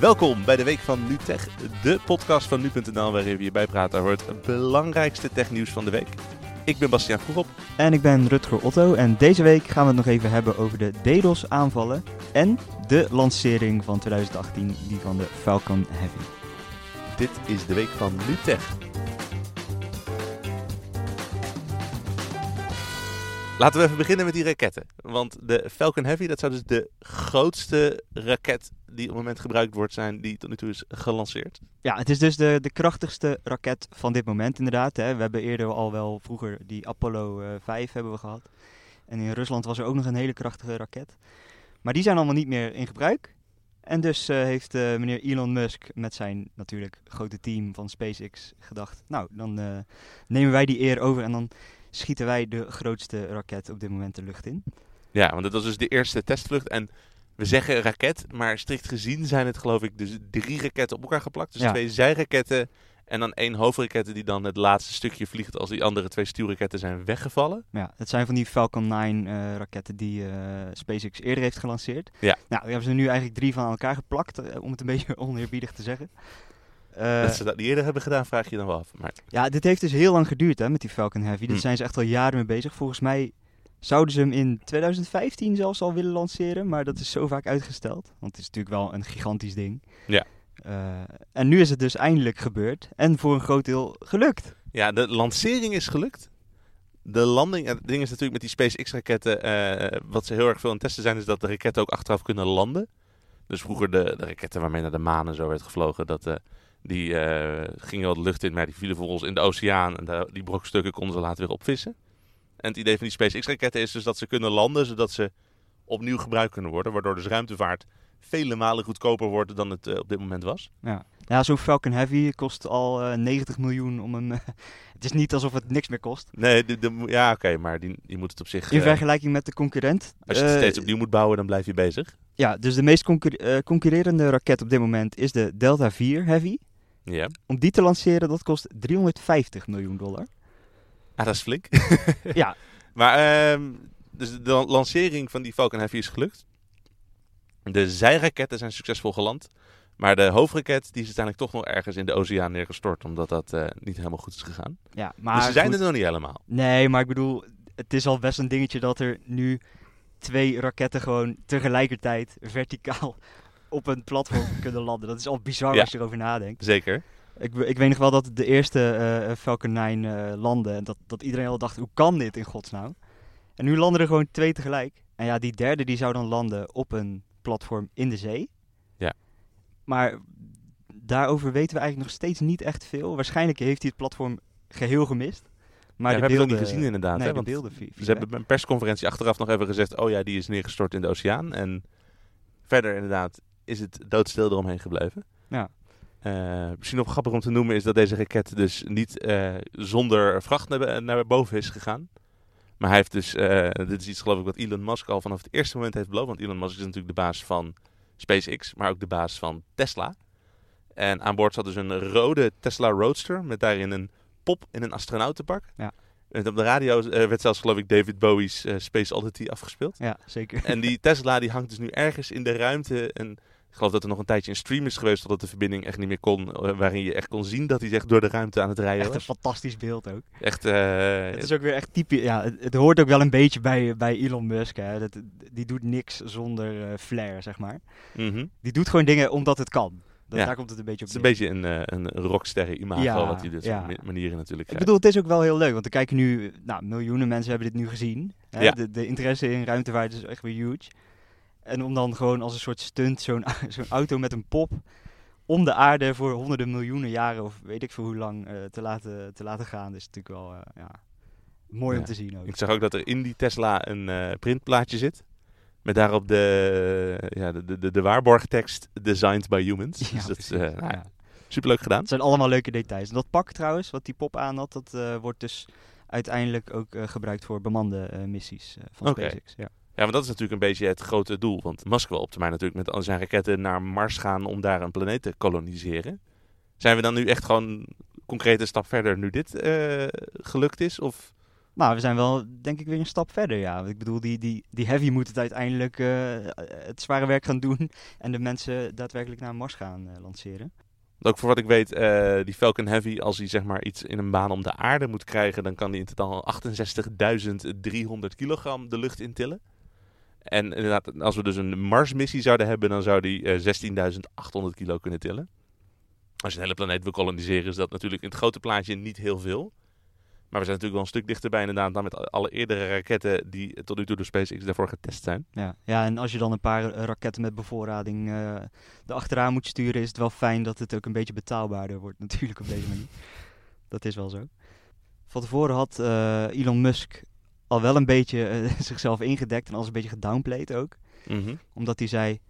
Welkom bij de Week van NuTech, de podcast van nu.nl waarin we je bijpraten over het belangrijkste technieuws van de week. Ik ben Bastiaan Vroegop. En ik ben Rutger Otto en deze week gaan we het nog even hebben over de DDoS aanvallen en de lancering van 2018, die van de Falcon Heavy. Dit is de Week van NuTech. Laten we even beginnen met die raketten. Want de Falcon Heavy, dat zou dus de grootste raket die op het moment gebruikt wordt zijn, die tot nu toe is gelanceerd. Ja, het is dus de, de krachtigste raket van dit moment inderdaad. Hè. We hebben eerder al wel vroeger die Apollo uh, 5 hebben we gehad. En in Rusland was er ook nog een hele krachtige raket. Maar die zijn allemaal niet meer in gebruik. En dus uh, heeft uh, meneer Elon Musk met zijn natuurlijk grote team van SpaceX gedacht... Nou, dan nemen wij die eer over en dan schieten wij de grootste raket op dit moment de lucht in. Ja, want dat was dus de eerste testvlucht. En we zeggen raket, maar strikt gezien zijn het geloof ik dus drie raketten op elkaar geplakt. Dus Ja. twee zijraketten en dan één hoofdraket die dan het laatste stukje vliegt als die andere twee stuurraketten zijn weggevallen. Ja, het zijn van die Falcon 9 eh, raketten die eh, SpaceX eerder heeft gelanceerd. Ja. Nou, hebben ze nu eigenlijk drie van elkaar geplakt, eh, om het een beetje oneerbiedig te zeggen. Eh, dat ze dat niet eerder hebben gedaan, vraag je dan wel af. Maar Ja, dit heeft dus heel lang geduurd hè, met die Falcon Heavy. Hm. zijn ze echt al jaren mee bezig. Volgens mij zouden ze hem in 2015 zelfs al willen lanceren, maar dat is zo vaak uitgesteld. Want het is natuurlijk wel een gigantisch ding. Ja. Eh, en nu is het dus eindelijk gebeurd en voor een groot deel gelukt. ja, de lancering is gelukt. De landing, het ding is natuurlijk met die SpaceX-raketten, eh, wat ze heel erg veel aan het testen zijn, is dat de raketten ook achteraf kunnen landen. Dus vroeger de, de raketten waarmee naar de maan en zo werd gevlogen, dat, eh, die eh, gingen wel de lucht in, maar die vielen vervolgens in de oceaan. En daar- die brokstukken konden ze later weer opvissen. En het idee van die SpaceX-raketten is dus dat ze kunnen landen, zodat ze opnieuw gebruikt kunnen worden. Waardoor dus ruimtevaart vele malen goedkoper wordt dan het eh, op dit moment was. Ja, ja zo'n Falcon Heavy kost al eh, 90 miljoen om hem... het is niet alsof het niks meer kost. Nee, de, de- ja oké, maar die, je moet het op zich... In eh, vergelijking met de concurrent. als je het eh, steeds opnieuw moet bouwen, dan blijf je bezig. Ja, dus de meest concur- eh, concurrerende raket op dit moment is de Delta 4 Heavy. Ja. Om die te lanceren, dat kost 350 miljoen dollar. Ah, dat is flink. ja, Maar ehm, dus de lancering van die Falcon Heavy is gelukt. De zijraketten zijn succesvol geland. Maar de hoofdraket die is uiteindelijk toch nog ergens in de oceaan neergestort. Omdat dat eh, niet helemaal goed is gegaan. ja maar dus ze zijn goed. er nog niet helemaal. Nee, maar ik bedoel, het is al best een dingetje dat er nu twee raketten gewoon tegelijkertijd verticaal op een platform kunnen landen. Dat is al bizar Ja. als je erover nadenkt. Zeker. Ik, ik weet nog wel dat de eerste eh, Falcon 9 eh, landde en dat, dat iedereen al dacht, hoe kan dit in godsnaam? En nu landen er gewoon twee tegelijk. En ja, die derde die zou dan landen op een platform in de zee. Ja. Maar daarover weten we eigenlijk nog steeds niet echt veel. Waarschijnlijk heeft hij het platform geheel gemist. Maar Ja, de we hebben beelden, het niet gezien inderdaad. Nee, hè, de beelden. Ze hebben bij een persconferentie achteraf nog even gezegd... Oh ja, die is neergestort in de oceaan. En verder inderdaad is het doodstil eromheen gebleven. Ja. Eh, misschien nog grappig om te noemen is dat deze raket dus niet eh, zonder vracht naar, naar boven is gegaan. Maar hij heeft dus, eh, dit is iets geloof ik wat Elon Musk al vanaf het eerste moment heeft beloofd. Want Elon Musk is natuurlijk de baas van SpaceX, maar ook de baas van Tesla. En aan boord zat dus een rode Tesla Roadster met daarin een pop in een astronautenpak. Ja. En op de radio werd zelfs geloof ik David Bowie's Space Oddity afgespeeld. Ja, zeker. En die Tesla die hangt dus nu ergens in de ruimte. En ik geloof dat er nog een tijdje een stream is geweest totdat de verbinding echt niet meer kon. eh, Waarin je echt kon zien dat hij echt door de ruimte aan het rijden Echt een was. fantastisch beeld ook. Echt, eh, Het is ook weer echt typisch. Ja, het, het hoort ook wel een beetje bij, bij Elon Musk. Hè. Dat, die doet niks zonder eh, flair, zeg maar. mhm. Die doet gewoon dingen omdat het kan. Dat, Ja. Daar komt het een beetje Het op is een beetje een, een rocksterren imago Ja, wat hij dit ja. manieren natuurlijk Ik krijgt. bedoel, het is ook wel heel leuk, want er kijken nu, nou, miljoenen mensen hebben dit nu gezien. Hè? De, de interesse in ruimtevaart is echt weer huge. En om dan gewoon als een soort stunt zo'n zo'n auto met een pop om de aarde voor honderden miljoenen jaren, of weet ik veel hoe lang, eh, te, laten, te laten gaan, is natuurlijk wel, eh, ja, mooi om te zien ook. Ik zag ook dat er in die Tesla een eh, printplaatje zit. Met daarop de, ja, de, de, de, waarborgtekst Designed by Humans. Ja, dus dat is nou superleuk gedaan. Het zijn allemaal leuke details. En dat pak trouwens, wat die pop aan had, dat wordt dus uiteindelijk ook gebruikt voor bemande missies van. SpaceX. Ja. Ja, want dat is natuurlijk een beetje het grote doel. Want Musk wil op termijn natuurlijk met al zijn raketten naar Mars gaan om daar een planeet te koloniseren. Zijn we dan nu echt gewoon concrete stap verder nu dit eh, gelukt is? Of Nou, we zijn wel, denk ik, weer een stap verder, ja. Want Ik bedoel, die, die, die Heavy moet het uiteindelijk eh, het zware werk gaan doen en de mensen daadwerkelijk naar Mars gaan eh, lanceren. Ook voor wat ik weet, die Falcon Heavy, als hij zeg maar iets in een baan om de aarde moet krijgen, dan kan hij in totaal 68.300 kilogram de lucht intillen. En inderdaad, als we dus een Mars-missie zouden hebben, dan zou die eh 16.800 kilo kunnen tillen. Als je een hele planeet wil koloniseren, is dat natuurlijk in het grote plaatje niet heel veel. Maar we zijn natuurlijk wel een stuk dichterbij inderdaad dan met alle eerdere raketten die tot nu toe door SpaceX daarvoor getest zijn. Ja, ja, en als je dan een paar eh, raketten met bevoorrading eh erachteraan moet sturen, is het wel fijn dat het ook een beetje betaalbaarder wordt natuurlijk op deze manier. Dat is wel zo. Van tevoren had eh, Elon Musk al wel een beetje eh, zichzelf ingedekt en alles een beetje gedownplayed ook. Mhm. Omdat hij zei,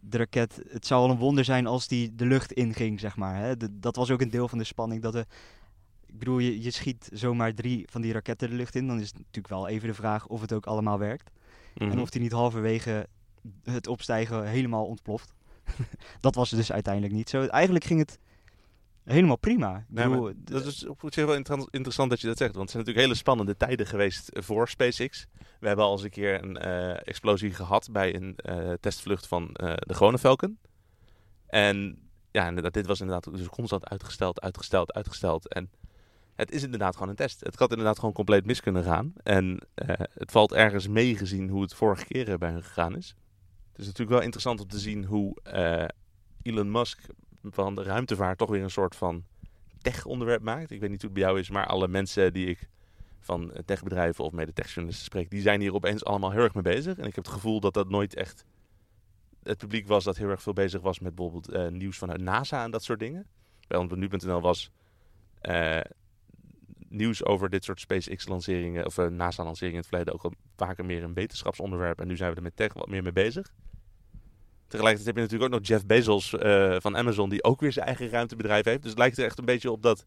de raket, het zou al een wonder zijn als die de lucht inging, zeg maar. Hè? De- dat was ook een deel van de spanning. Dat de, ik bedoel, je, je schiet zomaar drie van die raketten de lucht in. Dan is het natuurlijk wel even de vraag of het ook allemaal werkt. Mhm. En of die niet halverwege het opstijgen helemaal ontploft. dat was dus uiteindelijk niet zo. Eigenlijk ging het helemaal prima. Nee, bedoel, dat is op zich wel inter- interessant dat je dat zegt. Want het zijn natuurlijk hele spannende tijden geweest voor SpaceX. We hebben al eens een keer een eh, explosie gehad bij een eh, testvlucht van eh, de gewone Falcon. En ja, inderdaad, dit was inderdaad dus constant uitgesteld, uitgesteld, uitgesteld. En het is inderdaad gewoon een test. Het had inderdaad gewoon compleet mis kunnen gaan. En eh, het valt ergens mee gezien hoe het vorige keer bij hun gegaan is. Het is natuurlijk wel interessant om te zien hoe eh, Elon Musk van de ruimtevaart toch weer een soort van tech-onderwerp maakt. Ik weet niet hoe het bij jou is, maar alle mensen die ik van eh, techbedrijven of mede techjournalisten spreek, die zijn hier opeens allemaal heel erg mee bezig. En ik heb het gevoel dat dat nooit echt het publiek was dat heel erg veel bezig was met bijvoorbeeld eh, nieuws vanuit NASA en dat soort dingen. Bij ons nu.nl was eh, nieuws over dit soort SpaceX-lanceringen of eh, NASA-lanceringen in het verleden ook al vaker meer een wetenschapsonderwerp. En nu zijn we er met tech wat meer mee bezig. Tegelijkertijd heb je natuurlijk ook nog Jeff Bezos eh, van Amazon, die ook weer zijn eigen ruimtebedrijf heeft. Dus het lijkt er echt een beetje op dat.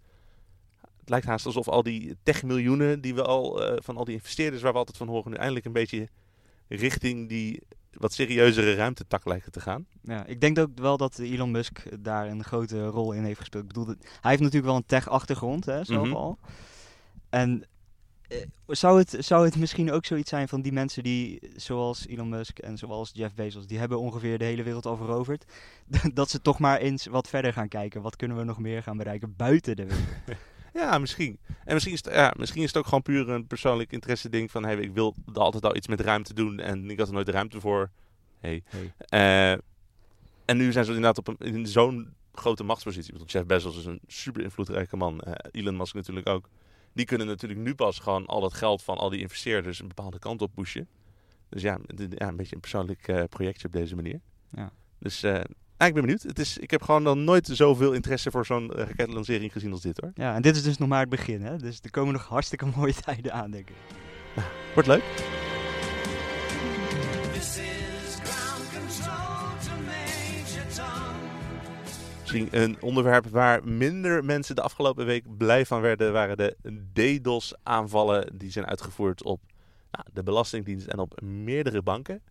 Het lijkt haast alsof al die techmiljoenen die we al eh, van al die investeerders waar we altijd van horen, nu eindelijk een beetje richting die wat serieuzere ruimtetak lijken te gaan. Ja, ik denk ook wel dat Elon Musk daar een grote rol in heeft gespeeld. Ik bedoel, hij heeft natuurlijk wel een tech-achtergrond, hè, zelf Mhm. al. En zou, het, zou het misschien ook zoiets zijn van die mensen die, zoals Elon Musk en zoals Jeff Bezos, die hebben ongeveer de hele wereld al veroverd, dat ze toch maar eens wat verder gaan kijken. Wat kunnen we nog meer gaan bereiken buiten de wereld? Ja, misschien. En misschien is, het, ja, misschien is het ook gewoon puur een persoonlijk interesse ding van hey, ik wil altijd al iets met ruimte doen en ik had er nooit de ruimte voor. Hey. Hey. Eh, en nu zijn ze inderdaad op een, in zo'n grote machtspositie. Want Jeff Bezos is een super invloedrijke man. Eh, Elon Musk natuurlijk ook. Die kunnen natuurlijk nu pas gewoon al dat geld van al die investeerders een bepaalde kant op pushen. Dus ja, ja een beetje een persoonlijk eh, projectje op deze manier. Ja. Dus eh, ah, ik ben benieuwd. Het is, ik heb gewoon nog nooit zoveel interesse voor zo'n eh, raketlancering gezien als dit hoor. Ja, en dit is dus nog maar het begin, hè? Dus er komen nog hartstikke mooie tijden aan, denk ik. Wordt leuk. Misschien een onderwerp waar minder mensen de afgelopen week blij van werden, waren de DDoS-aanvallen die zijn uitgevoerd op nou, de Belastingdienst en op meerdere banken.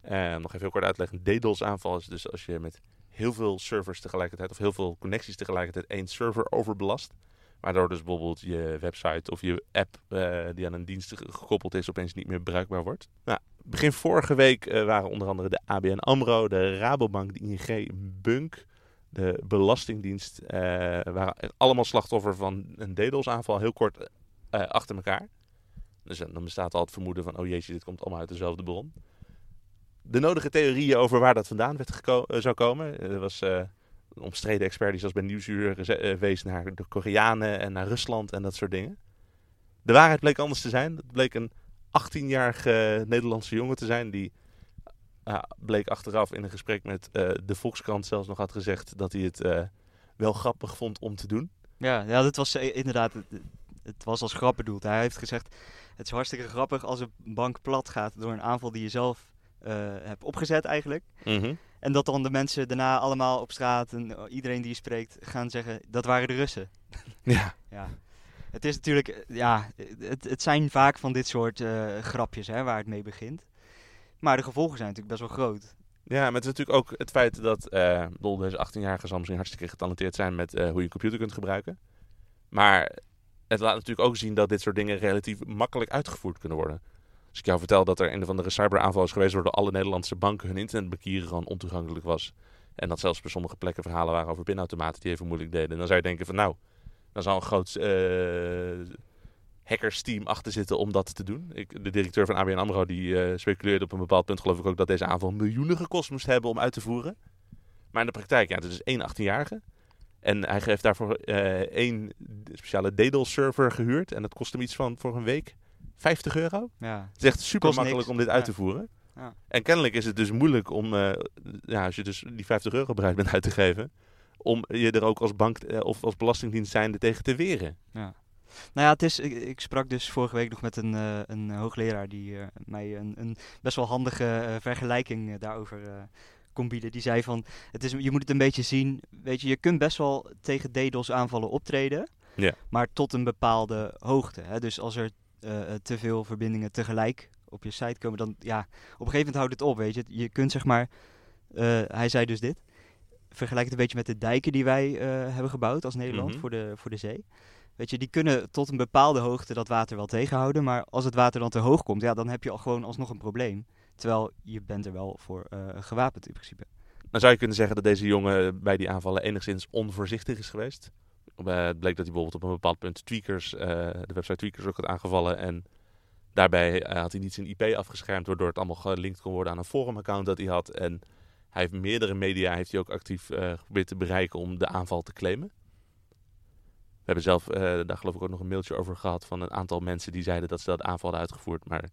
Eh, nog even heel kort uitleggen. Een DDoS-aanval is dus als je met heel veel servers tegelijkertijd of heel veel connecties tegelijkertijd één server overbelast. Waardoor dus bijvoorbeeld je website of je app eh, die aan een dienst ge- gekoppeld is opeens niet meer bruikbaar wordt. Nou, begin vorige week eh, waren onder andere de ABN AMRO, de Rabobank, de ING, Bunk, de Belastingdienst eh, waren allemaal slachtoffer van een DDoS-aanval, heel kort eh, achter elkaar. Dus eh, dan bestaat al het vermoeden van, oh jeetje, dit komt allemaal uit dezelfde bron. De nodige theorieën over waar dat vandaan werd zou komen. Er was een omstreden expert die zoals bij Nieuwsuur wees naar de Koreanen en naar Rusland en dat soort dingen. De waarheid bleek anders te zijn. Het bleek een 18-jarige Nederlandse jongen te zijn die ja, bleek achteraf in een gesprek met eh, de Volkskrant zelfs nog had gezegd dat hij het eh, wel grappig vond om te doen. Ja, ja dat was eh, inderdaad, het, het was als grap bedoeld. Hij heeft gezegd, het is hartstikke grappig als een bank plat gaat door een aanval die je zelf hebt opgezet eigenlijk. En dat dan de mensen daarna allemaal op straat en iedereen die je spreekt gaan zeggen, dat waren de Russen. Ja. Ja. Het is natuurlijk, ja, het, het zijn vaak van dit soort grapjes hè, waar het mee begint. Maar de gevolgen zijn natuurlijk best wel groot. Ja, is natuurlijk ook het feit dat bedoel, deze 18-jarige zal misschien hartstikke getalenteerd zijn met eh, hoe je een computer kunt gebruiken. Maar het laat natuurlijk ook zien dat dit soort dingen relatief makkelijk uitgevoerd kunnen worden. Als ik jou vertel dat er een of andere cyberaanval is geweest waardoor alle Nederlandse banken hun internetbankieren gewoon ontoegankelijk was. En dat zelfs op sommige plekken verhalen waren over pinautomaten die even moeilijk deden. Dan zou je denken van nou, dan zal een groot eh hackersteam achter zitten om dat te doen. Ik, de directeur van ABN AMRO die eh, speculeerde op een bepaald punt geloof ik ook dat deze aanval miljoenen gekost moest hebben om uit te voeren. Maar in de praktijk, ja, het is één 18-jarige. En hij heeft daarvoor eh, één speciale DDoS-server gehuurd. En dat kost hem iets van voor een week 50 euro. Ja. Het is echt super Kost makkelijk niks. om dit uit te voeren. Ja. En kennelijk is het dus moeilijk om, eh, ja, als je dus die 50 euro bereid bent uit te geven, om je er ook als bank of als belastingdienst zijnde tegen te weren. Ja. Nou ja, het is, ik, ik sprak dus vorige week nog met een, eh, een hoogleraar die eh, mij een, een best wel handige eh, vergelijking daarover kon bieden. Die zei van, het is, je moet het een beetje zien, weet je, je kunt best wel tegen DDoS aanvallen optreden, Ja. maar tot een bepaalde hoogte. Hè? Dus als er te veel verbindingen tegelijk op je site komen, dan ja, op een gegeven moment houdt het op, weet je. Je kunt zeg maar, hij zei dus dit, vergelijk het een beetje met de dijken die wij hebben gebouwd als Nederland Mhm. voor, de, voor de zee. Weet je, die kunnen tot een bepaalde hoogte dat water wel tegenhouden. Maar als het water dan te hoog komt, ja, dan heb je al gewoon alsnog een probleem. Terwijl je bent er wel voor eh, gewapend in principe. Dan zou je kunnen zeggen dat deze jongen bij die aanvallen enigszins onvoorzichtig is geweest. Eh, het bleek dat hij bijvoorbeeld op een bepaald punt tweakers, eh, de website tweakers ook had aangevallen. En daarbij had hij niet zijn IP afgeschermd, waardoor het allemaal gelinkt kon worden aan een forumaccount dat hij had. En hij heeft meerdere media heeft hij ook actief geprobeerd te bereiken om de aanval te claimen. We hebben zelf eh, daar geloof ik ook nog een mailtje over gehad van een aantal mensen die zeiden dat ze dat aanval hadden uitgevoerd. Maar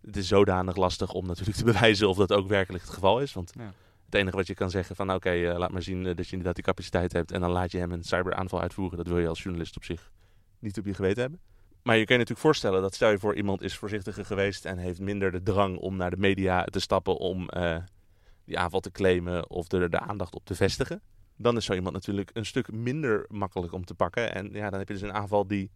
het is zodanig lastig om natuurlijk te bewijzen of dat ook werkelijk het geval is. Want Ja. het enige wat je kan zeggen van oké, eh, laat maar zien eh, dat je inderdaad die capaciteit hebt. En dan laat je hem een cyberaanval uitvoeren. Dat wil je als journalist op zich niet op je geweten hebben. Maar je kan je natuurlijk voorstellen dat stel je voor iemand is voorzichtiger geweest en heeft minder de drang om naar de media te stappen om die aanval te claimen of er de aandacht op te vestigen. Dan is zo iemand natuurlijk een stuk minder makkelijk om te pakken. En ja, dan heb je dus een aanval die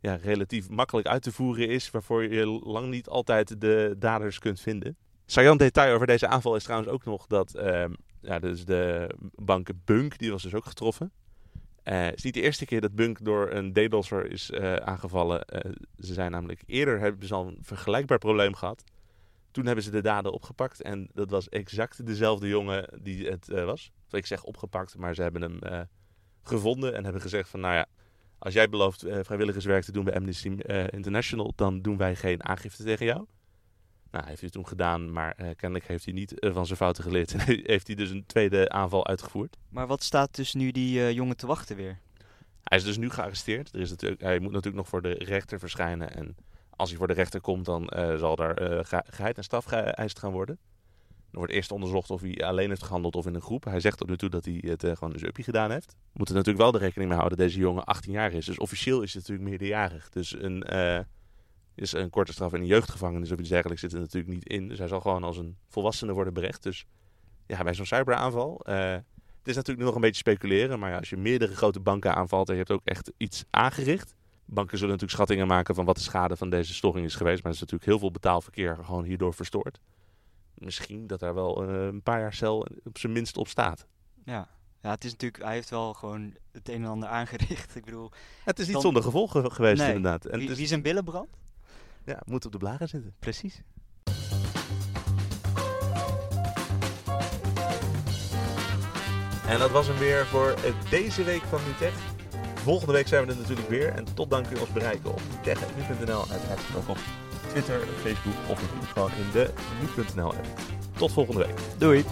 ja, relatief makkelijk uit te voeren is, waarvoor je lang niet altijd de daders kunt vinden. Saillant detail over deze aanval is trouwens ook nog dat ehm, ja, dus de bank Bunk, die was dus ook getroffen. Eh, het is niet de eerste keer dat Bunk door een DDoS'er is eh, aangevallen. Eh, ze zijn namelijk eerder hebben ze al een vergelijkbaar probleem gehad. Toen hebben ze de daden opgepakt en dat was exact dezelfde jongen die het eh, was. Of ik zeg opgepakt, maar ze hebben hem eh, gevonden en hebben gezegd van nou ja, als jij belooft eh, vrijwilligerswerk te doen bij Amnesty International, dan doen wij geen aangifte tegen jou. Nou, heeft hij toen gedaan, maar kennelijk heeft hij niet van zijn fouten geleerd. En heeft hij dus een tweede aanval uitgevoerd. Maar wat staat dus nu die jongen te wachten weer? Hij is dus nu gearresteerd. Er is natuurlijk, hij moet natuurlijk nog voor de rechter verschijnen. En als hij voor de rechter komt, dan eh, zal daar eh, ge- geheid en straf geëist gaan worden. Er wordt eerst onderzocht of hij alleen heeft gehandeld of in een groep. Hij zegt tot nu toe dat hij het eh, gewoon een uppie gedaan heeft. We moeten natuurlijk wel de rekening mee houden dat deze jongen 18 jaar is. Dus officieel is hij natuurlijk meerderjarig. Dus een, is een korte straf in een jeugdgevangenis of iets dergelijks zit er natuurlijk niet in. Dus hij zal gewoon als een volwassene worden berecht. Dus ja, bij zo'n cyberaanval... het is natuurlijk nog een beetje speculeren, maar ja, als je meerdere grote banken aanvalt en je hebt ook echt iets aangericht. Banken zullen natuurlijk schattingen maken van wat de schade van deze storing is geweest, maar er is natuurlijk heel veel betaalverkeer gewoon hierdoor verstoord. Misschien dat daar wel eh, een paar jaar cel op zijn minst op staat. Ja. ja, het is natuurlijk, hij heeft wel gewoon het een en ander aangericht. Ik bedoel, Het is niet Dan- zonder gevolgen geweest Nee. inderdaad. En wie, is- wie zijn billen brandt? ja, moet op de blaren zitten. Precies. En dat was hem weer voor eh, deze week van NuTech. Volgende week zijn we er natuurlijk weer. En tot dan kun je ons bereiken op tech.nu.nl. Uiteraard ook op Twitter, Facebook of gewoon in de nu.nl app. Tot volgende week. Doei.